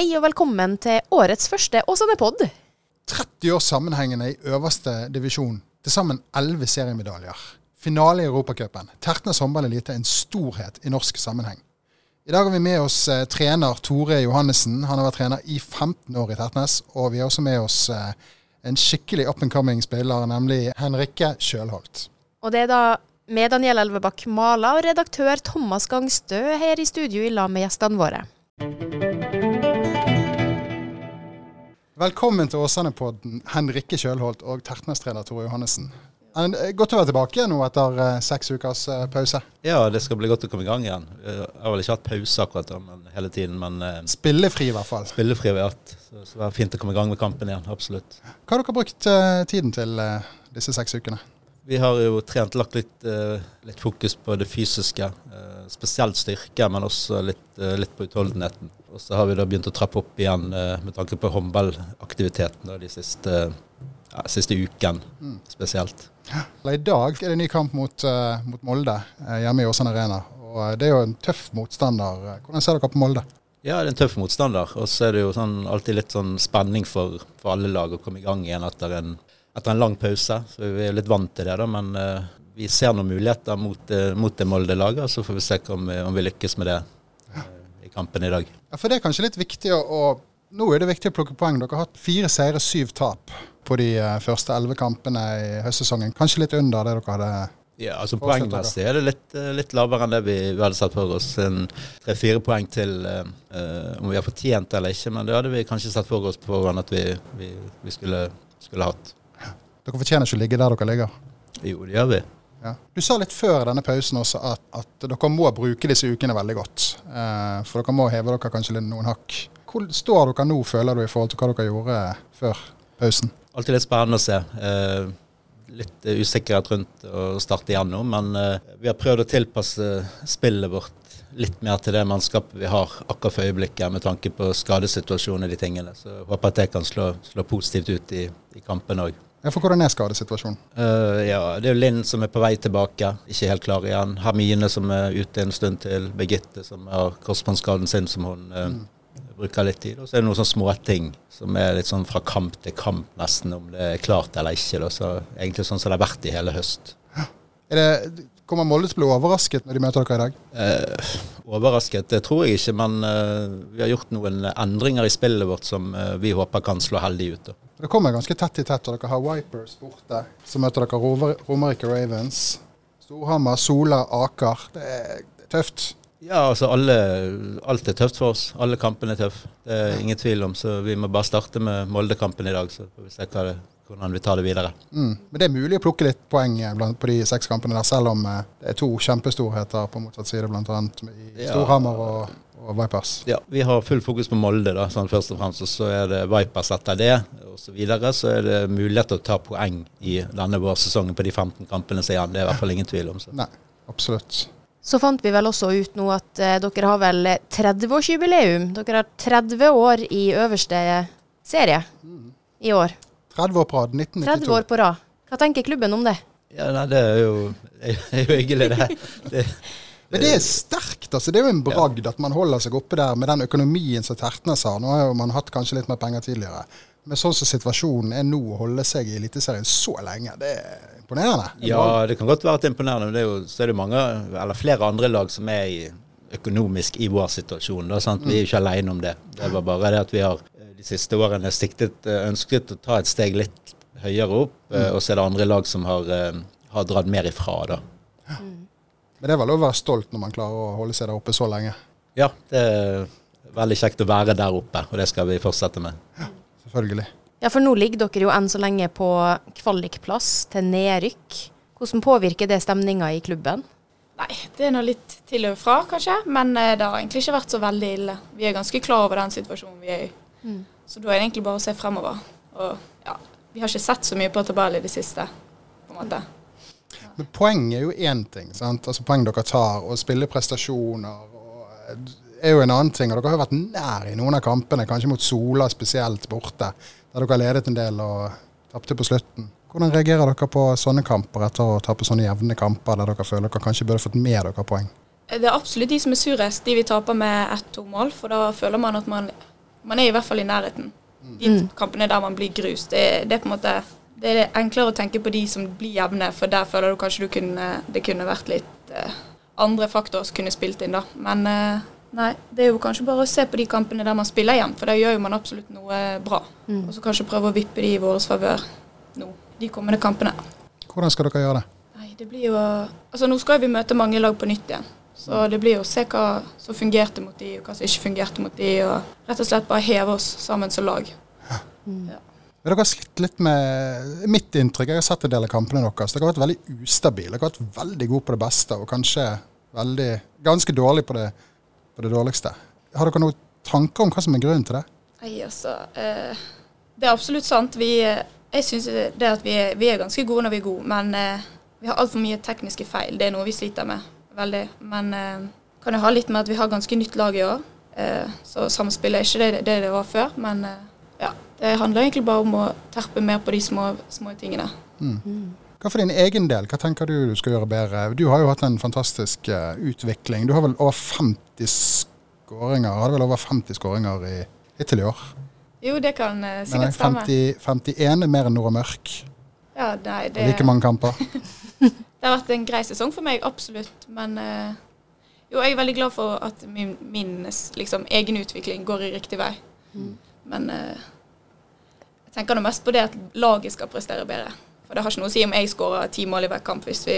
Hei og velkommen til årets første Åsane-pod. 30 år sammenhengende i øverste divisjon. Til sammen 11 seriemedaljer. Finale i Europacupen. Tertnes håndballelite en storhet i norsk sammenheng. I dag har vi med oss eh, trener Tore Johannessen. Han har vært trener i 15 år i Tertnes. Og vi har også med oss eh, en skikkelig up and coming spiller, nemlig Henrikke Kjølholt. Og det er da med Daniel Elvebakk Mala og redaktør Thomas Gangstø her i studio i lag med gjestene våre. Velkommen til Åsane-podden, Henrikke Kjølholt og Tertnes-trener Tore Johannessen. Eh, Godt å være tilbake nå etter eh, seks ukers eh, pause. Ja, det skal bli godt å komme i gang igjen. Jeg har vel ikke hatt pause akkurat men hele tiden, men Spillefri i hvert fall. spillefri har vi hatt. Så, så det er fint å komme i gang med kampen igjen, absolutt. Hva har dere brukt tiden til disse seks ukene? Vi har jo trent lagt litt, eh, litt fokus på det fysiske, eh, spesielt styrke, men også litt, eh, litt på utholdenheten. Og så har vi da begynt å trappe opp igjen med tanke på håndballaktiviteten de siste, ja, siste uken spesielt. I dag er det en ny kamp mot, mot Molde hjemme i Åsane Arena. Og Det er jo en tøff motstander. Hvordan ser dere på Molde? Ja, det er en tøff motstander. Og så er det jo sånn, alltid litt sånn spenning for, for alle lag å komme i gang igjen etter en, etter en lang pause. Så vi er litt vant til det, da. Men eh, vi ser noen muligheter mot, eh, mot det Molde-laget. Så får vi se om vi, om vi lykkes med det eh, i kampen i dag. Ja, For det er kanskje litt viktig å, å Nå er det viktig å plukke poeng. Dere har hatt fire seire, syv tap på de eh, første elleve kampene i høstsesongen. Kanskje litt under det dere hadde Ja, altså Poengmessig er det litt, eh, litt lavere enn det vi, vi hadde sett for oss. En Tre-fire poeng til eh, eh, om vi har fortjent det eller ikke, men det hadde vi kanskje sett for oss på forhånd at vi, vi, vi skulle, skulle hatt. Dere fortjener ikke å ligge der dere ligger. Jo, det gjør vi. Ja. Du sa litt før denne pausen også at, at dere må bruke disse ukene veldig godt. Eh, for dere må heve dere kanskje litt noen hakk. Hvor står dere nå, føler du, i forhold til hva dere gjorde før pausen? Alltid litt spennende å se. Eh, litt eh, usikkerhet rundt å starte igjen nå, men eh, vi har prøvd å tilpasse spillet vårt litt mer til det mannskapet vi har akkurat for øyeblikket, med tanke på skadesituasjonen og de tingene. Så jeg håper at det kan slå, slå positivt ut i, i kampen òg. Ja, for hvordan er skadesituasjonen? Uh, ja, det er jo Linn som er på vei tilbake, ikke helt klar igjen. Hermine som er ute en stund til. Birgitte som har korsbåndskaden sin som hun eh, bruker litt tid. Og så er det noen sånne småting som er litt sånn fra kamp til kamp nesten, om det er klart eller ikke. Da. Så egentlig sånn som det har vært i hele høst. Er det, kommer Molde til å bli overrasket når de møter dere i dag? Eh, overrasket, det tror jeg ikke, men eh, vi har gjort noen endringer i spillet vårt som eh, vi håper kan slå heldig ut. Da. Det kommer ganske tett i tett, og dere har Vipers borte. Så møter dere Rover- Romerike Ravens. Storhamar, Sola, Aker. Det er, er tøft. Ja, altså alle, alt er tøft for oss. Alle kampene er tøffe. Det er ingen tvil om. Så vi må bare starte med Molde-kampen i dag, så får vi se hva det, hvordan vi tar det videre. Mm. Men det er mulig å plukke litt poeng eh, blant, på de seks kampene der, selv om eh, det er to kjempestorheter på motsatt side, bl.a. i Ja. Storhamar og, og Vipers. Ja, Vi har full fokus på Molde, da, sånn først og fremst. Og så er det Vipers etter det, og så videre. Så er det mulighet til å ta poeng i denne vårsesongen på de 15 kampene som er igjen. Det er i hvert fall ingen tvil om. Så. Nei, absolutt. Så fant vi vel også ut nå at eh, dere har vel 30-årsjubileum. Dere har 30 år i øverste serie i år. 30 år på rad, 1992. 30 år på rad. Hva tenker klubben om det? Ja, nei, Det er jo, er jo hyggelig, det. det. Men det er sterkt, altså. Det er jo en bragd at man holder seg oppe der med den økonomien som Tertnes har. Nå har jo man hatt kanskje litt mer penger tidligere. Men sånn som situasjonen er nå, å holde seg i Eliteserien så lenge, det er imponerende. Ja, det kan godt være at det er imponerende, men det er jo, så er det mange, eller flere andre lag som er i, økonomisk i vår situasjon. Da, sant? Vi er jo ikke alene om det. Det var bare det at vi har de siste årene siktet, eh, ønsket å ta et steg litt høyere opp, Mm. og så er det andre lag som har, eh, har dratt mer ifra. da. Men det er vel lov å være stolt når man klarer å holde seg der oppe så lenge. Ja, det er veldig kjekt å være der oppe, og det skal vi fortsette med. Ja, Selvfølgelig. Ja, for nå ligger dere jo enn så lenge på kvalikplass til nedrykk. Hvordan påvirker det stemninga i klubben? Nei, det er nå litt til og fra, kanskje. Men eh, det har egentlig ikke vært så veldig ille. Vi er ganske klar over den situasjonen vi er i. Så da er det egentlig bare å se fremover. Og ja, vi har ikke sett så mye på tabellen i det siste, på en måte. Men poeng er jo én ting. sant? Altså Poeng dere tar, og spilleprestasjoner og, er jo en annen ting. Og dere har jo vært nær i noen av kampene, kanskje mot Sola spesielt borte, der dere har ledet en del og tapte på slutten. Hvordan reagerer dere på sånne kamper etter å tape sånne jevne kamper der dere føler dere kanskje burde fått med dere poeng? Det er absolutt de som er surest, de vi taper med ett-to mål. For da føler man at man man er i hvert fall i nærheten. De Mm. kampene der man blir grust, det, det er på en måte det er enklere å tenke på de som blir jevne, for der føler du kanskje du kunne, det kunne vært litt eh, andre faktorer som kunne spilt inn, da. Men eh, nei, det er jo kanskje bare å se på de kampene der man spiller jevnt, for da gjør jo man absolutt noe bra. Mm. Og så kanskje prøve å vippe de i vår favør nå, de kommende kampene. Hvordan skal dere gjøre det? Nei, det blir jo Altså, nå skal vi møte mange lag på nytt igjen. Så det blir jo å se hva som fungerte mot de, og hva som ikke fungerte mot de, og rett og slett bare heve oss sammen som lag. Dere har slitt litt med mitt inntrykk. Jeg har sett en del av kampene deres. Dere har vært veldig ustabile. Dere har vært veldig gode på det beste, og kanskje veldig, ganske dårlig på det, på det dårligste. Har dere noen tanker om hva som er grunnen til det? Nei, altså eh, Det er absolutt sant. Vi, eh, jeg syns det at vi er, vi er ganske gode når vi er gode, men eh, vi har altfor mye tekniske feil. Det er noe vi sliter med veldig. Men eh, kan jo ha litt med at vi har ganske nytt lag i år. Eh, så samspillet er ikke det det, det var før, men eh, ja. Det handler egentlig bare om å terpe mer på de små, små tingene. Hva for din egen del? Hva tenker du du skal gjøre bedre? Du har jo hatt en fantastisk eh, utvikling. Du har vel over 50 skåringer Hadde vel over 50 skåringer i, hittil i år? Jo, det kan eh, Men sikkert stemme. 50, 51 er mer enn Nora Mørk. Ja, nei, det, Like mange kamper. det har vært en grei sesong for meg, absolutt. Men eh, jo, jeg er veldig glad for at min, min liksom, egen utvikling går i riktig vei. Men eh, jeg tenker nå mest på det at laget skal prestere bedre. For det har ikke noe å si om jeg skårer ti mål i hver kamp hvis vi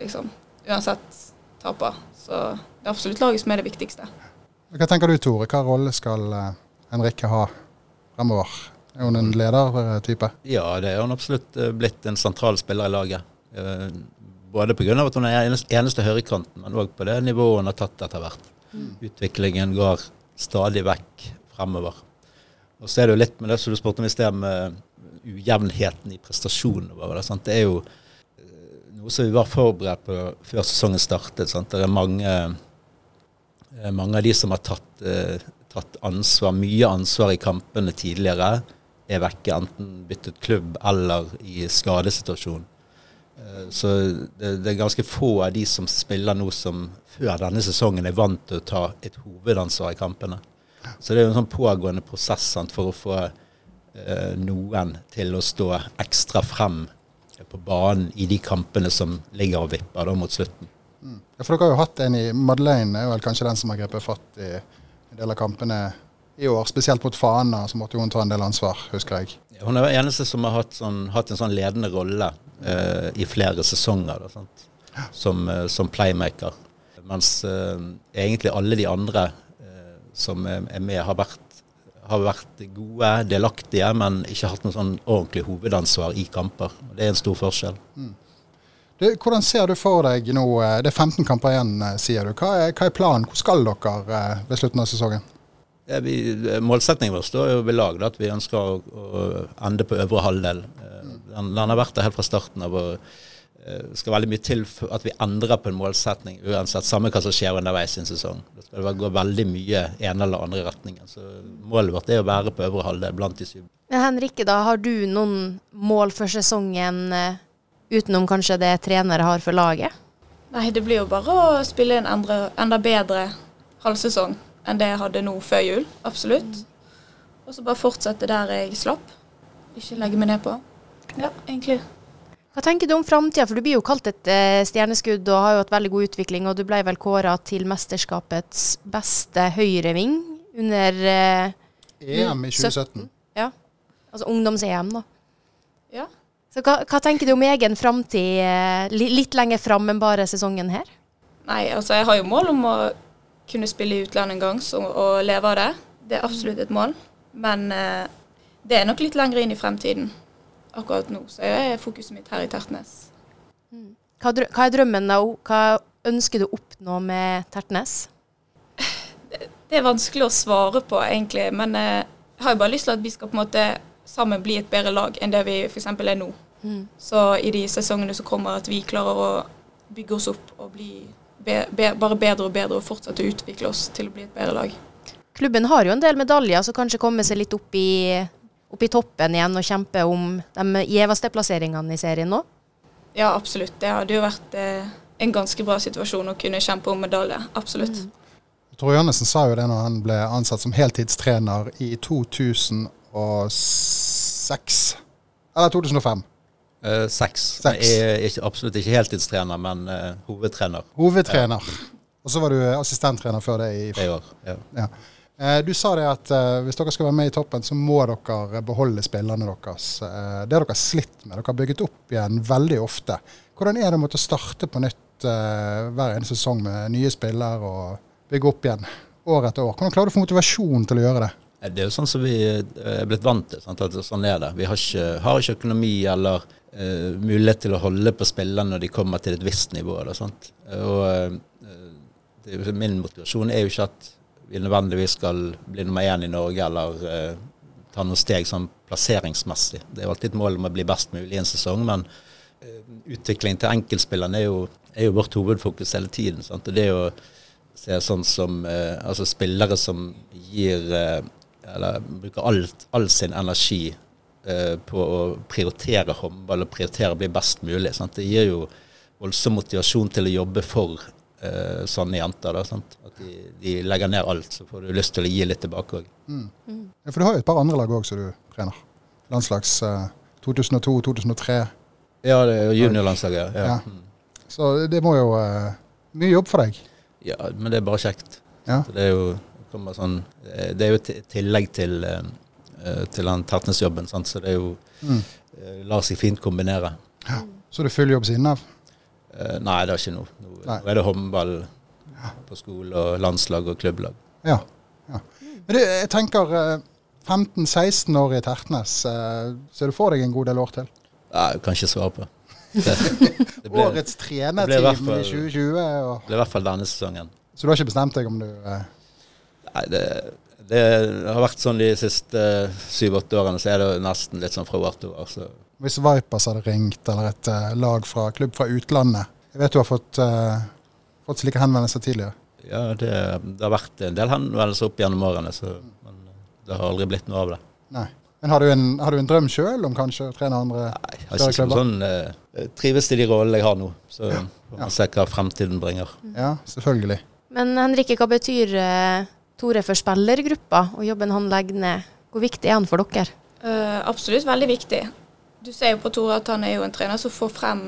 liksom uansett taper. Så det er absolutt laget som er det viktigste. Hva tenker du, Tore? Hva rolle skal eh, Henrikke ha fremover? Er hun en ledertype? Ja, det er hun absolutt eh, blitt en sentral spiller i laget. Eh, Både pga. at hun er eneste, høyrekanten, men òg på det nivået hun har tatt etter hvert. Utviklingen går stadig vekk fremover. Og så er det jo litt med det som du spurte om i sted, med ujevnheten i prestasjonene våre. da. Det er jo eh, noe som vi var forberedt på før sesongen startet. Sant? Det er mange, eh, mange av de som har tatt, eh, tatt ansvar, mye ansvar i kampene tidligere, er vekke, enten byttet klubb eller i skadesituasjon. Eh, Så det, det er ganske få av de som spiller nå som før denne sesongen er vant til å ta et hovedansvar i kampene. Så det er jo en sånn pågående prosess sant, for å få eh, noen til å stå ekstra frem på banen i de kampene som ligger og vipper da mot slutten. Ja, for dere har jo hatt en i Madeleine, er vel kanskje den som har grepet fatt i en del av kampene i år. Spesielt mot Fana, så måtte hun ta en del ansvar, husker jeg. Hun er den eneste som har hatt, sånn, hatt en sånn ledende rolle eh, i flere sesonger da? Som, eh, som playmaker. Mens eh, egentlig alle de andre eh, som er, er med, har vært, har vært gode, delaktige, men ikke hatt noe sånn ordentlig hovedansvar i kamper. Det er en stor forskjell. Du, hvordan ser du for deg nå eh, Det er 15 kamper igjen, eh, sier du. Hva er, hva er planen? Hvor skal dere ved slutten av sesongen? Ja, vi, målsetningen vår står jo ved lag, at vi ønsker å, å ende på øvre halvdel. Eh, Den, den har vært der helt fra starten av. og eh, Det skal veldig mye til for at vi endrer på en målsetning, uansett samme hva som skjer underveis i en sesong. Det skal gå veldig mye ene eller andre retningen. Så Målet vårt er å være på øvre halvdel blant de syv. Men Henrikke, da, har du noen mål for sesongen eh, utenom kanskje det trenere har for laget? Nei, det blir jo bare å spille en enda bedre halvsesong enn det jeg hadde nå før jul. Absolutt. Og så bare fortsette der jeg slapp. Ikke legge meg ned på. Ja, egentlig. Hva tenker du om framtida, for du blir jo kalt et eh, stjerneskudd og har jo hatt veldig god utvikling, og du ble vel kåra til mesterskapets beste høyreving under eh, EM i 2017. Ja, altså ungdoms-EM, da. Ja. Så hva, hva tenker du om egen framtid eh, litt lenger fram enn bare sesongen her? Nei, altså jeg har jo mål om å kunne spille i utlandet en gang så, og leve av det. Det er absolutt et mål. Men eh, det er nok litt lenger inn i fremtiden. Akkurat nå så er fokuset mitt her i Tertnes. Hva, hva er drømmen da? Hva ønsker du å oppnå med Tertnes? Det er vanskelig å svare på, egentlig. Men eh, jeg har jo bare lyst til at vi skal på en måte sammen bli et bedre lag enn det vi f.eks. er nå. Så i de sesongene som kommer, at vi klarer å bygge oss opp og bli be be bare bedre og bedre og fortsette å utvikle oss til å bli et bedre lag. Klubben har jo en del medaljer, så kanskje komme seg litt opp i, opp i toppen igjen og kjempe om de gjeveste plasseringene i serien nå? Ja, absolutt. Det hadde jo vært eh, en ganske bra situasjon å kunne kjempe om medalje. Absolutt. Tor Johannessen sa jo det når han ble ansatt som heltidstrener i 2006. Eller 2005. Eh, seks. Seks. Jeg er ikke, absolutt ikke heltidstrener, men uh, hovedtrener. Hovedtrener. Og så var du assistenttrener før det i Tre år. Ja. Ja. Eh, Du sa det at hvis dere skal være med i toppen, så må dere beholde spillerne deres. Det har dere slitt med. Dere har bygget opp igjen veldig ofte. Hvordan er det å måtte starte på nytt hver eneste sesong med nye spillere og bygge opp igjen år etter år? Hvordan klarer du å få motivasjon til å gjøre det? Eh, Det er jo sånn som vi eh, er blitt vant til. Sant? At sånn er det. Vi har ikke, har ikke økonomi eller uh, mulighet til å holde på spillerne når de kommer til et visst nivå. Eller, sant? Og uh, det, Min motivasjon er jo ikke at vi nødvendigvis skal bli nummer én i Norge eller uh, ta noen steg sånn plasseringsmessig. Det er jo alltid et mål om å bli best mulig i en sesong, men utviklingen utvikling til enkeltspillerne er er jo vårt hovedfokus hele tiden. Sant? Og det er jo se sånn som altså spillere som gir eller bruker alt, all sin energi eh, på å prioritere håndball og prioritere å bli best mulig. Sant? Det gir jo voldsom motivasjon til å jobbe for eh, sånne jenter. Da, sant? At de, de legger ned alt, så får du lyst til å gi litt tilbake òg. Ja, for du har jo et par andre lag òg som du trener. Landslags eh, 2002-2003. Ja, det er juniorlandslaget. Ja. Ja. Mm. Så det må jo eh, Mye jobb for deg. ja, men det er bare kjekt. Ja. Så det er jo kommer sånn, eh, det er jo et tillegg til, eh, eh, til den Tertnes-jobben, så det er jo Mm. lar seg fint kombinere. Så det er full jobb siden av? Nei, det er ikke noe. Nå, nå er det håndball på skole og landslag og klubblag. Ja. ja. Men du, jeg tenker eh, 15-16 år i Tertnes, så du får deg en god del år til? Nei, jeg kan ikke svare på. Det, det ble, Årets det trenerteam i 2020. Og, ble i hvert fall denne sesongen. så du har ikke bestemt deg om du eh, Nei, det, det har vært sånn de siste syv-åtte årene, så er det nesten litt sånn fra år til år. Så Hvis Vipers hadde ringt, eller et eh, lag fra klubb fra utlandet Jeg vet du har fått, uh, fått slike henvendelser tidligere. ja, det, det har vært en del henvendelser opp gjennom årene, så, men det har aldri blitt noe av det. Nei. Men har du en, har du en drøm sjøl om kanskje å trene andre Nei, jeg har ikke klubber? sånn eh, trives i de rollene jeg har nå, så får Ja. man se hva fremtiden bringer. Ja, selvfølgelig. Men Henrikke, hva betyr eh, Tore for spillergruppa og jobben han legger ned? Hvor viktig er han for dere? Uh, absolutt veldig viktig. Du ser jo på Tore at han er jo en trener som får frem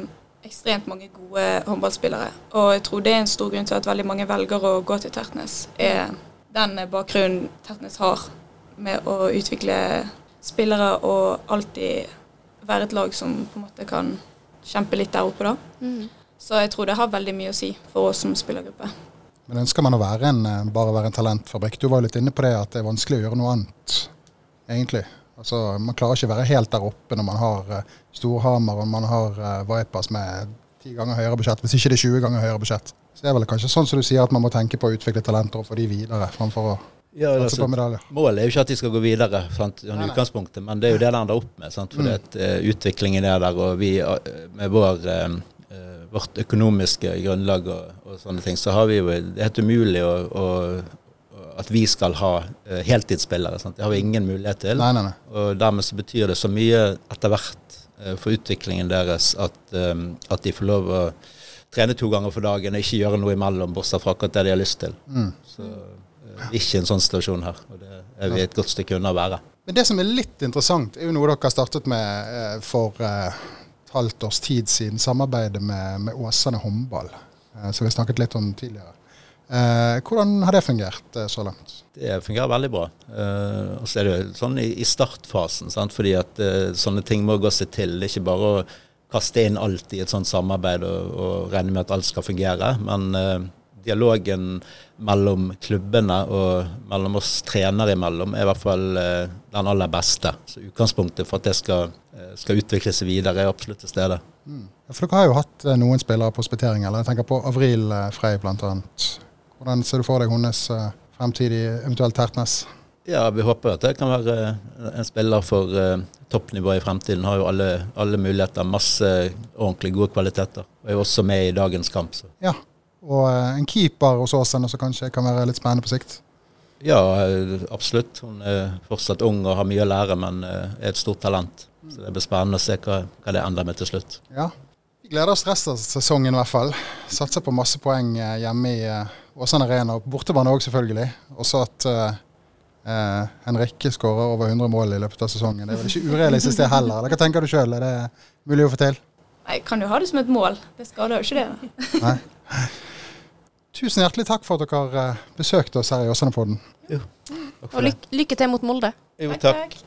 ekstremt mange gode håndballspillere. Og jeg tror det er en stor grunn til at veldig mange velger å gå til Tertnes, er den bakgrunnen Tertnes har med å utvikle spillere og alltid være et lag som på en måte kan kjempe litt der oppe, da. Mm. Så jeg tror det har veldig mye å si for oss som spillergruppe. Men ønsker man å være en, eh, bare være en talentfabrikk? Du var jo litt inne på det at det er vanskelig å gjøre noe annet, egentlig. Altså, Man klarer ikke å være helt der oppe når man har uh, Storhamar og man har uh, Vipers med ti ganger høyere budsjett, hvis ikke det er 20 ganger høyere budsjett. Så det er vel kanskje sånn som du sier, at man må tenke på å utvikle talenter og få de videre, framfor å Ja, medaljer. Målet er jo ikke at de skal gå videre, sant, Nei, nei. men det er jo det det ender opp med. Sant, for Mm. at eh, utviklingen er der, og vi uh, med vår, eh, vårt økonomiske grunnlag og, og sånne ting, så har vi jo Det er helt umulig å, å, at vi skal ha eh, heltidsspillere. Sant? Det har vi ingen mulighet til. Nei, nei, nei. Og dermed så betyr det så mye etter hvert eh, for utviklingen deres at, eh, at de får lov å trene to ganger for dagen og ikke gjøre noe imellom, bortsett fra akkurat det de har lyst til. Mm. Så ikke en sånn situasjon her, og det er vi et godt stykke unna å være. Men det som er litt interessant, er jo noe dere startet med for halvt års tid siden. Samarbeidet med, med Åsane håndball, eh, som vi snakket litt om tidligere. Eh, hvordan har det fungert eh, så langt? Det fungerer veldig bra. Eh, og så er det sånn i, i startfasen, sant? fordi at eh, sånne ting må gå seg til. Ikke bare å kaste inn alt i et sånt samarbeid og, og regne med at alt skal fungere. Men eh, dialogen mellom klubbene og mellom oss trenere imellom er i hvert fall eh, den aller beste. Så utgangspunktet for at det skal, eh, skal utvikle seg videre, er absolutt til stede. Mm. For dere har jo hatt eh, noen spillere på hospitering, eller jeg tenker på Avril Frey bl.a. Hvordan ser du for deg hennes fremtid i eventuelt Tertnes? Ja, vi håper at det kan være en spiller for toppnivået toppnivå i fremtiden. Har jo alle, alle muligheter, masse ordentlig gode kvaliteter. Og er jo også med i dagens kamp. Så. Ja, og eh, en keeper hos Åsane som kanskje kan være litt spennende på sikt. Ja, eh, absolutt. Hun er fortsatt ung og har mye å lære, men eh, er et stort talent. Så det blir spennende å se hva, hva det ender med til slutt. Ja. Vi gleder oss resten av sesongen i hvert fall. Satser på masse poeng hjemme i Åsane Arena, og på bortebane òg selvfølgelig. Også at eh, Henrikke skårer over 100 mål i løpet av sesongen. Det er vel ikke urealistisk det heller. Hva tenker du sjøl, er det mulig å få til? Nei, jeg kan jo ha det som et mål. Det skader jo ikke det. Nei. Tusen hjertelig takk for at dere eh, besøkte oss her i Åsane-podden. Takk Og lyk lykke til mot Molde. Jo, takk.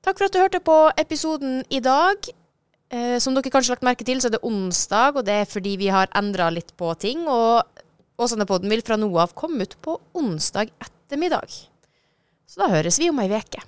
Takk for at du hørte på episoden i dag. Eh, som dere kanskje har lagt merke til, så er det onsdag, og det er fordi vi har endra litt på ting. Og Åsane-podden vil fra nå av komme ut på onsdag ettermiddag. Så da høres vi om ei veke.